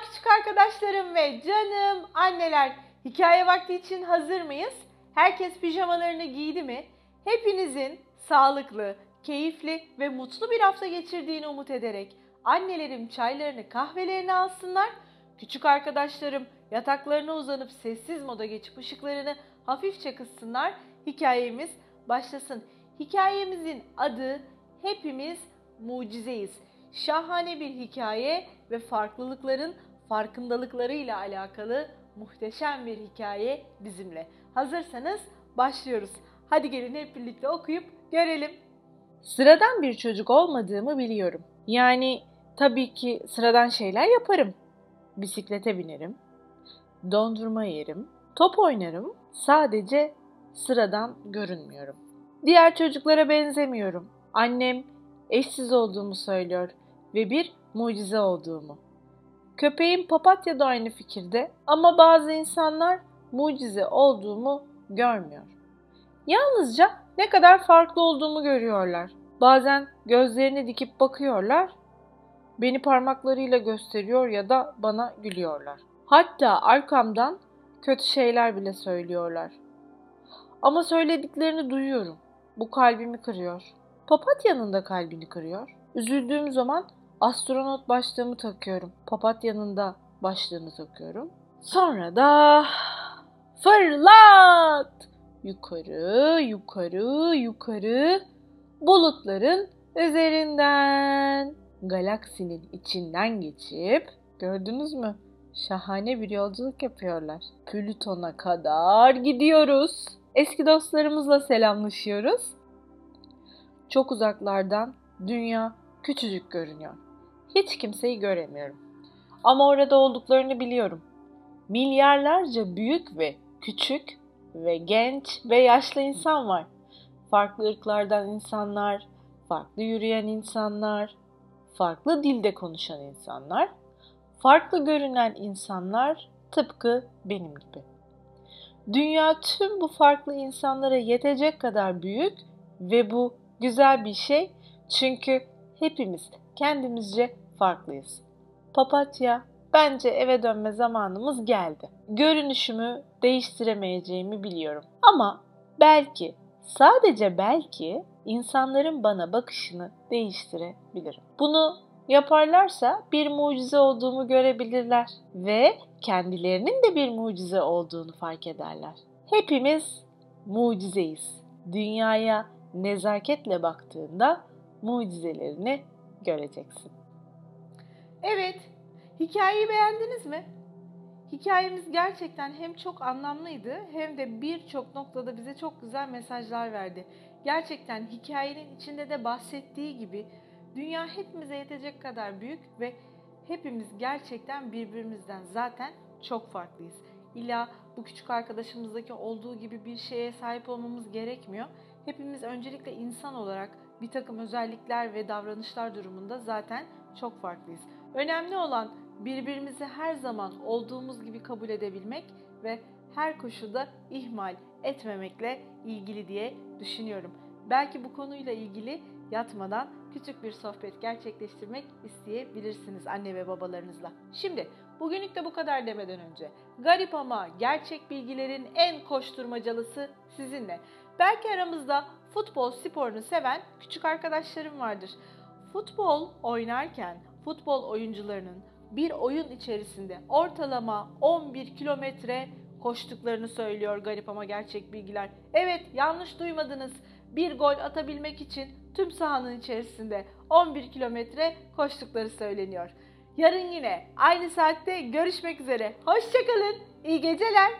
küçük arkadaşlarım ve canım anneler. Hikaye vakti için hazır mıyız? Herkes pijamalarını giydi mi? Hepinizin sağlıklı, keyifli ve mutlu bir hafta geçirdiğini umut ederek annelerim çaylarını, kahvelerini alsınlar. Küçük arkadaşlarım yataklarına uzanıp sessiz moda geçip ışıklarını hafifçe kıssınlar. Hikayemiz başlasın. Hikayemizin adı Hepimiz Mucizeyiz. Şahane bir hikaye ve farklılıkların farkındalıklarıyla alakalı muhteşem bir hikaye bizimle. Hazırsanız başlıyoruz. Hadi gelin hep birlikte okuyup görelim. Sıradan bir çocuk olmadığımı biliyorum. Yani tabii ki sıradan şeyler yaparım. Bisiklete binerim, dondurma yerim, top oynarım. Sadece sıradan görünmüyorum. Diğer çocuklara benzemiyorum. Annem eşsiz olduğumu söylüyor ve bir mucize olduğumu. Köpeğim papatya da aynı fikirde ama bazı insanlar mucize olduğumu görmüyor. Yalnızca ne kadar farklı olduğumu görüyorlar. Bazen gözlerini dikip bakıyorlar, beni parmaklarıyla gösteriyor ya da bana gülüyorlar. Hatta arkamdan kötü şeyler bile söylüyorlar. Ama söylediklerini duyuyorum. Bu kalbimi kırıyor. Papatyanın da kalbini kırıyor. Üzüldüğüm zaman astronot başlığımı takıyorum. Papatyanın da başlığını takıyorum. Sonra da fırlat! Yukarı, yukarı, yukarı bulutların üzerinden galaksinin içinden geçip gördünüz mü? Şahane bir yolculuk yapıyorlar. Plüton'a kadar gidiyoruz. Eski dostlarımızla selamlaşıyoruz. Çok uzaklardan dünya küçücük görünüyor. Hiç kimseyi göremiyorum. Ama orada olduklarını biliyorum. Milyarlarca büyük ve küçük ve genç ve yaşlı insan var. Farklı ırklardan insanlar, farklı yürüyen insanlar, farklı dilde konuşan insanlar, farklı görünen insanlar tıpkı benim gibi. Dünya tüm bu farklı insanlara yetecek kadar büyük ve bu güzel bir şey çünkü hepimiz kendimizce farklıyız. Papatya, bence eve dönme zamanımız geldi. Görünüşümü değiştiremeyeceğimi biliyorum. Ama belki, sadece belki insanların bana bakışını değiştirebilirim. Bunu yaparlarsa bir mucize olduğumu görebilirler ve kendilerinin de bir mucize olduğunu fark ederler. Hepimiz mucizeyiz. Dünyaya nezaketle baktığında mucizelerini göreceksin. Evet, hikayeyi beğendiniz mi? Hikayemiz gerçekten hem çok anlamlıydı hem de birçok noktada bize çok güzel mesajlar verdi. Gerçekten hikayenin içinde de bahsettiği gibi dünya hepimize yetecek kadar büyük ve hepimiz gerçekten birbirimizden zaten çok farklıyız. İlla bu küçük arkadaşımızdaki olduğu gibi bir şeye sahip olmamız gerekmiyor. Hepimiz öncelikle insan olarak bir takım özellikler ve davranışlar durumunda zaten çok farklıyız. Önemli olan birbirimizi her zaman olduğumuz gibi kabul edebilmek ve her koşulda ihmal etmemekle ilgili diye düşünüyorum. Belki bu konuyla ilgili yatmadan küçük bir sohbet gerçekleştirmek isteyebilirsiniz anne ve babalarınızla. Şimdi bugünlük de bu kadar demeden önce garip ama gerçek bilgilerin en koşturmacalısı sizinle. Belki aramızda futbol sporunu seven küçük arkadaşlarım vardır. Futbol oynarken futbol oyuncularının bir oyun içerisinde ortalama 11 kilometre koştuklarını söylüyor garip ama gerçek bilgiler. Evet yanlış duymadınız. Bir gol atabilmek için tüm sahanın içerisinde 11 kilometre koştukları söyleniyor. Yarın yine aynı saatte görüşmek üzere. Hoşçakalın. İyi geceler.